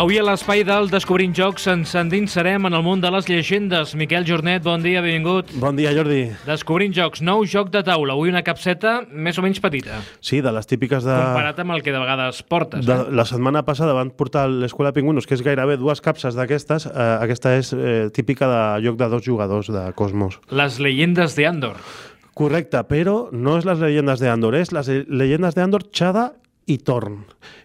Avui a l'espai del Descobrint Jocs ens endinsarem en el món de les llegendes. Miquel Jornet, bon dia, benvingut. Bon dia, Jordi. Descobrint Jocs, nou joc de taula. Avui una capseta més o menys petita. Sí, de les típiques de... Comparat amb el que de vegades portes. De, eh? la setmana passada van portar a l'Escola Pingüinos, que és gairebé dues capses d'aquestes. Eh, aquesta és eh, típica de joc de dos jugadors de Cosmos. Les llegendes de Andor. Correcte, però no és les llegendes de Andor, és les llegendes de Andor, Chada i Torn,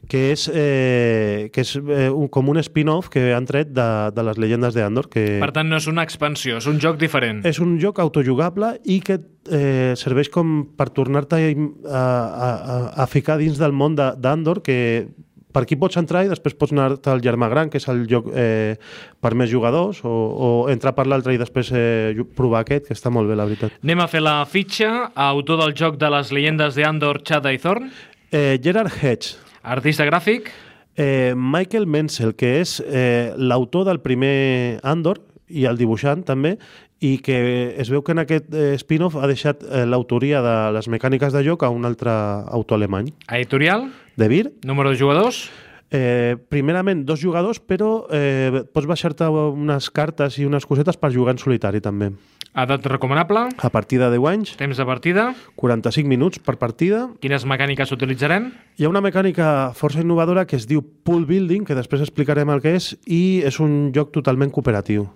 que és, eh, que és eh, un, com un spin-off que han tret de, de les llegendes de Andor. Que Per tant, no és una expansió, és un joc diferent. és un joc autojugable i que eh, serveix com per tornar-te a, a, a, a ficar dins del món de- d'Andor, que per aquí pots entrar i després pots anar-te al Germà Gran, que és el joc eh, per més jugadors, o, o entrar per l'altre i després eh, provar aquest, que està molt bé, la veritat. Anem a fer la fitxa. Autor del joc de les llegendes de Andor, Chada i Thorn. Eh, Gerard Hedge, Artista gràfic. eh, Michael Menzel, que és eh, l'autor del primer Andor i el dibuixant també, i que es veu que en aquest eh, spin-off ha deixat eh, l'autoria de les mecàniques de joc a un altre autor alemany. Editorial. De Vir, Número de jugadors. Eh, primerament, dos jugadors, però eh, pots baixar-te unes cartes i unes cosetes per jugar en solitari, també. Edat recomanable. A partir de 10 anys, Temps de partida. 45 minuts per partida. Quines mecàniques utilitzarem? Hi ha una mecànica força innovadora que es diu pool building, que després explicarem el que és, i és un joc totalment cooperatiu.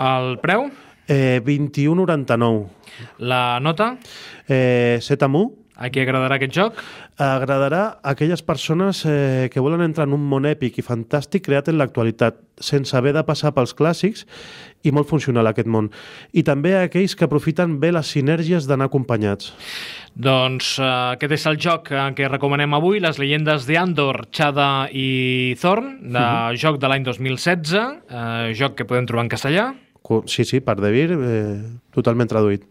El preu? Eh, 21,99. La nota? Eh, 7 amb 1. A qui agradarà aquest joc? agradarà a aquelles persones eh, que volen entrar en un món èpic i fantàstic creat en l'actualitat, sense haver de passar pels clàssics i molt funcional aquest món. I també a aquells que aprofiten bé les sinergies d'anar acompanyats. Doncs eh, aquest és el joc eh, que recomanem avui, les llegendes d'Andor, Chada i Thorn, de joc de l'any 2016, eh, joc que podem trobar en castellà. Sí, sí, per Devir, eh, totalment traduït.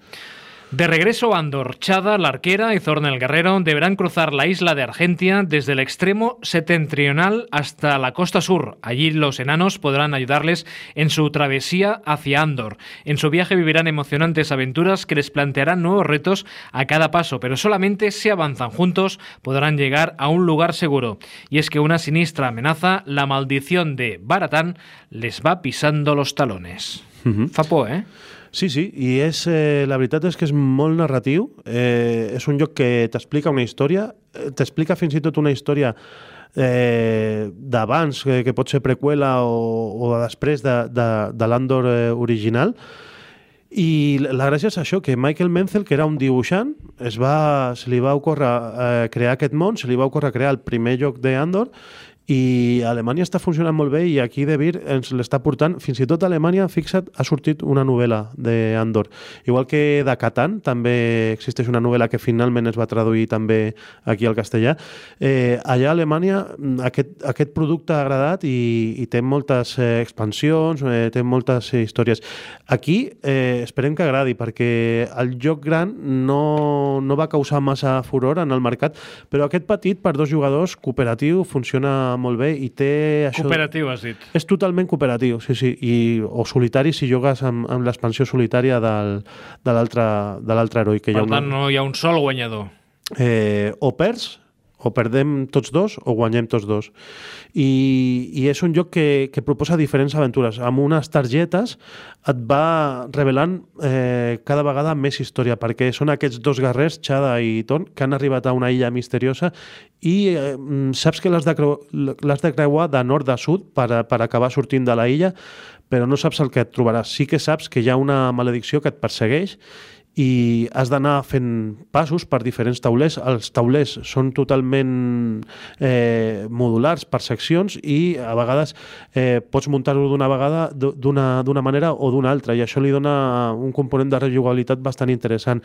De regreso a Andor, Chada, la arquera y Thorn el guerrero deberán cruzar la isla de Argentia desde el extremo septentrional hasta la costa sur. Allí los enanos podrán ayudarles en su travesía hacia Andor. En su viaje vivirán emocionantes aventuras que les plantearán nuevos retos a cada paso, pero solamente si avanzan juntos podrán llegar a un lugar seguro. Y es que una sinistra amenaza, la maldición de Baratán, les va pisando los talones. Fa por, eh? Sí, sí, i és, eh, la veritat és que és molt narratiu. Eh, és un joc que t'explica una història, eh, t'explica fins i tot una història eh, d'abans, que, que pot ser preqüela o, o de després de, de, de l'Andor eh, original, i la gràcia és això, que Michael Menzel, que era un dibuixant, es va, se li va ocórrer eh, crear aquest món, se li va ocórrer crear el primer joc d'Andor, i Alemanya està funcionant molt bé i aquí De Vir ens l'està portant. Fins i tot Alemanya, fixa't, ha sortit una novel·la d'Andor. Igual que de Catan, també existeix una novel·la que finalment es va traduir també aquí al castellà. Eh, allà a Alemanya mm, aquest, aquest producte ha agradat i, i té moltes eh, expansions, eh, té moltes eh, històries. Aquí eh, esperem que agradi perquè el joc gran no, no va causar massa furor en el mercat, però aquest petit per dos jugadors cooperatiu funciona molt bé i té això... Cooperatiu, has dit. És totalment cooperatiu, sí, sí, i, o solitari si jugues amb, amb l'expansió solitària del, de l'altre heroi. Que hi Per ha una, tant, no hi ha un sol guanyador. eh, o perds, o perdem tots dos, o guanyem tots dos. I, i és un joc que, que proposa diferents aventures. Amb unes targetes et va revelant eh, cada vegada més història, perquè són aquests dos guerrers, Chada i Ton, que han arribat a una illa misteriosa i eh, saps que l'has de, de creuar de nord a sud per, per acabar sortint de la illa, però no saps el que et trobaràs. Sí que saps que hi ha una maledicció que et persegueix i has d'anar fent passos per diferents taulers. Els taulers són totalment eh, modulars per seccions i a vegades eh, pots muntar-ho d'una vegada d'u- d'una d'una manera o d'una altra i això li dona un component de rejugabilitat bastant interessant.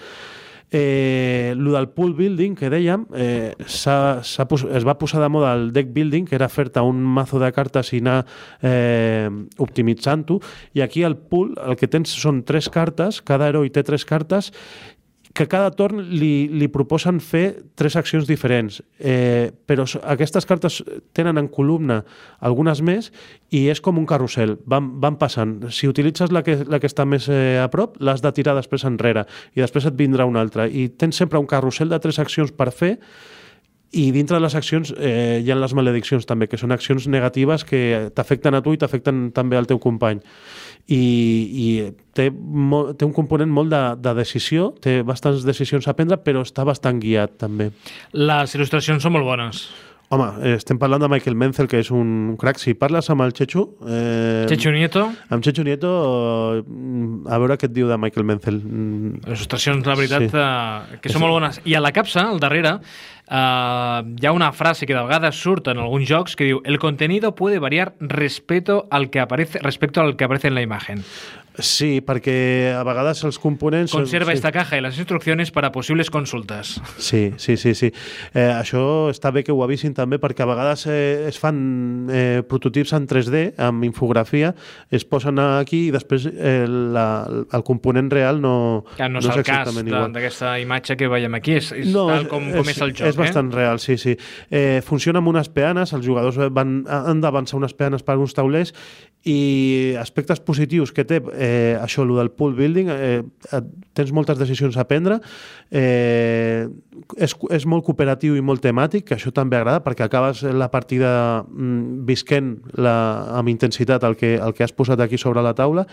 Eh, del pool building que dèiem eh, s'ha- s'ha pos- es va posar de moda el deck building que era fer-te un mazo de cartes i anar eh, optimitzant-ho. I aquí el pool el que tens són tres cartes cada heroi té tres cartes que cada torn li, li proposen fer tres accions diferents, eh, però aquestes cartes tenen en columna algunes més i és com un carrusel, van, van passant. Si utilitzes la que, la que està més eh, a prop, l'has de tirar després enrere i després et vindrà una altra. I tens sempre un carrusel de tres accions per fer i dintre de les accions eh, hi ha les malediccions també, que són accions negatives que t'afecten a tu i t'afecten també al teu company. I, i té, molt, té un component molt de, de decisió, té bastants decisions a prendre, però està bastant guiat també. Les il·lustracions són molt bones. Home, estem parlant de Michael Menzel, que és un crack. Si parles amb el Chechu... Eh, Chechu Nieto? Amb Chechu Nieto, a veure què et diu de Michael Menzel. Les il·lustracions, la veritat, sí. eh, que són molt bones. I a la capsa, al darrere, eh, hi ha una frase que de vegades surt en alguns jocs que diu el contenido puede variar respecto al que aparece, respecto al que aparece en la imagen. Sí, perquè a vegades els components... Conserva sí. esta caja i les instruccions per a possibles consultes. Sí, sí, sí. sí. Eh, això està bé que ho avisin també perquè a vegades eh, es fan eh, prototips en 3D amb infografia, es posen aquí i després eh, la, el component real no, ja, no, no és, el cas d'aquesta imatge que veiem aquí, és, és no, tal com, com és, és el joc. És bastant eh? real, sí, sí. Eh, funciona amb unes peanes, els jugadors van, han d'avançar unes peanes per uns taulers i aspectes positius que té eh, això, el del pool building, eh, tens moltes decisions a prendre, eh, és, és molt cooperatiu i molt temàtic, que això també agrada perquè acabes la partida mm, visquent la, amb intensitat el que, el que has posat aquí sobre la taula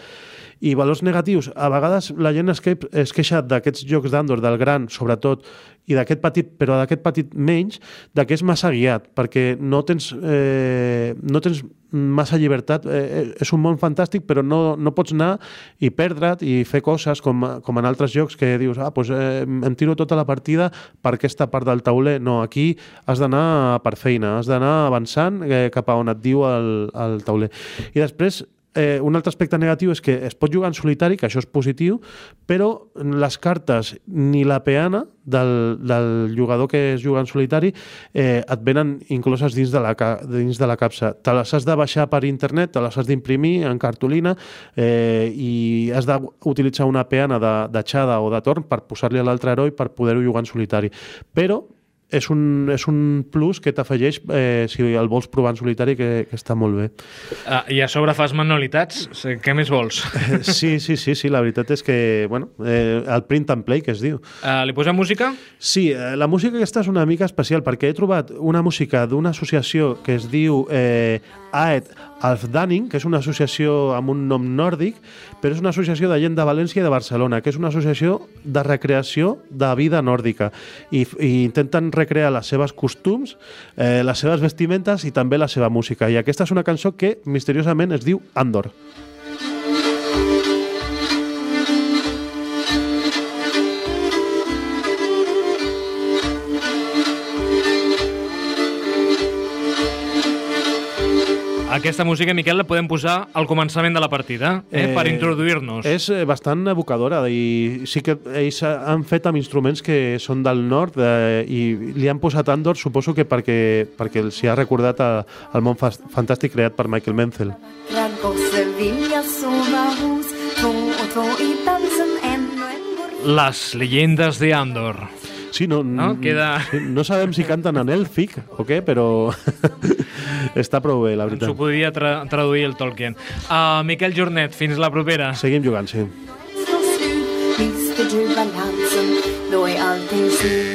i valors negatius, a vegades la gent es, que, es queixa d'aquests jocs d'Andor, del gran, sobretot, i d'aquest petit, però d'aquest petit menys, de que és massa guiat, perquè no tens, eh, no tens massa llibertat. Eh, eh, és un món fantàstic, però no, no pots anar i perdre't i fer coses com, com en altres jocs que dius, ah, doncs, eh, em tiro tota la partida per aquesta part del tauler. No, aquí has d'anar per feina, has d'anar avançant eh, cap a on et diu el, el tauler. I després, eh, un altre aspecte negatiu és que es pot jugar en solitari, que això és positiu, però les cartes ni la peana del, del jugador que es juga en solitari eh, et venen incloses dins de, la, dins de la capsa. Te les has de baixar per internet, te les has d'imprimir en cartolina eh, i has d'utilitzar una peana de, de xada o de torn per posar-li a l'altre heroi per poder-ho jugar en solitari. Però és un, és un plus que t'afegeix eh, si el vols provar en solitari, que, que està molt bé. Ah, I a sobre fas manualitats? Què més vols? Sí, sí, sí, sí, la veritat és que, bueno, eh, el print and play, que es diu. Uh, li posem música? Sí, eh, la música aquesta és una mica especial, perquè he trobat una música d'una associació que es diu eh, Aed Alfdaning, que és una associació amb un nom nòrdic, però és una associació de gent de València i de Barcelona, que és una associació de recreació de vida nòrdica i, i intenten recrear les seves costums, eh, les seves vestimentes i també la seva música. I aquesta és una cançó que misteriosament es diu Andor. Aquesta música, Miquel, la podem posar al començament de la partida, eh, eh, per introduir-nos. És eh, bastant evocadora i sí que ells han fet amb instruments que són del nord eh, i li han posat Andor, suposo que perquè, perquè s'hi ha recordat a, al món fantàstic creat per Michael Menzel. Les llegendes de Andor. Sí, no, no, Queda... no sabem si canten en èlfic o què, però està prou bé, la veritat. Ens ho podia tra traduir el Tolkien. Uh, Miquel Jornet, fins la propera. Seguim jugant, sí. Allting slut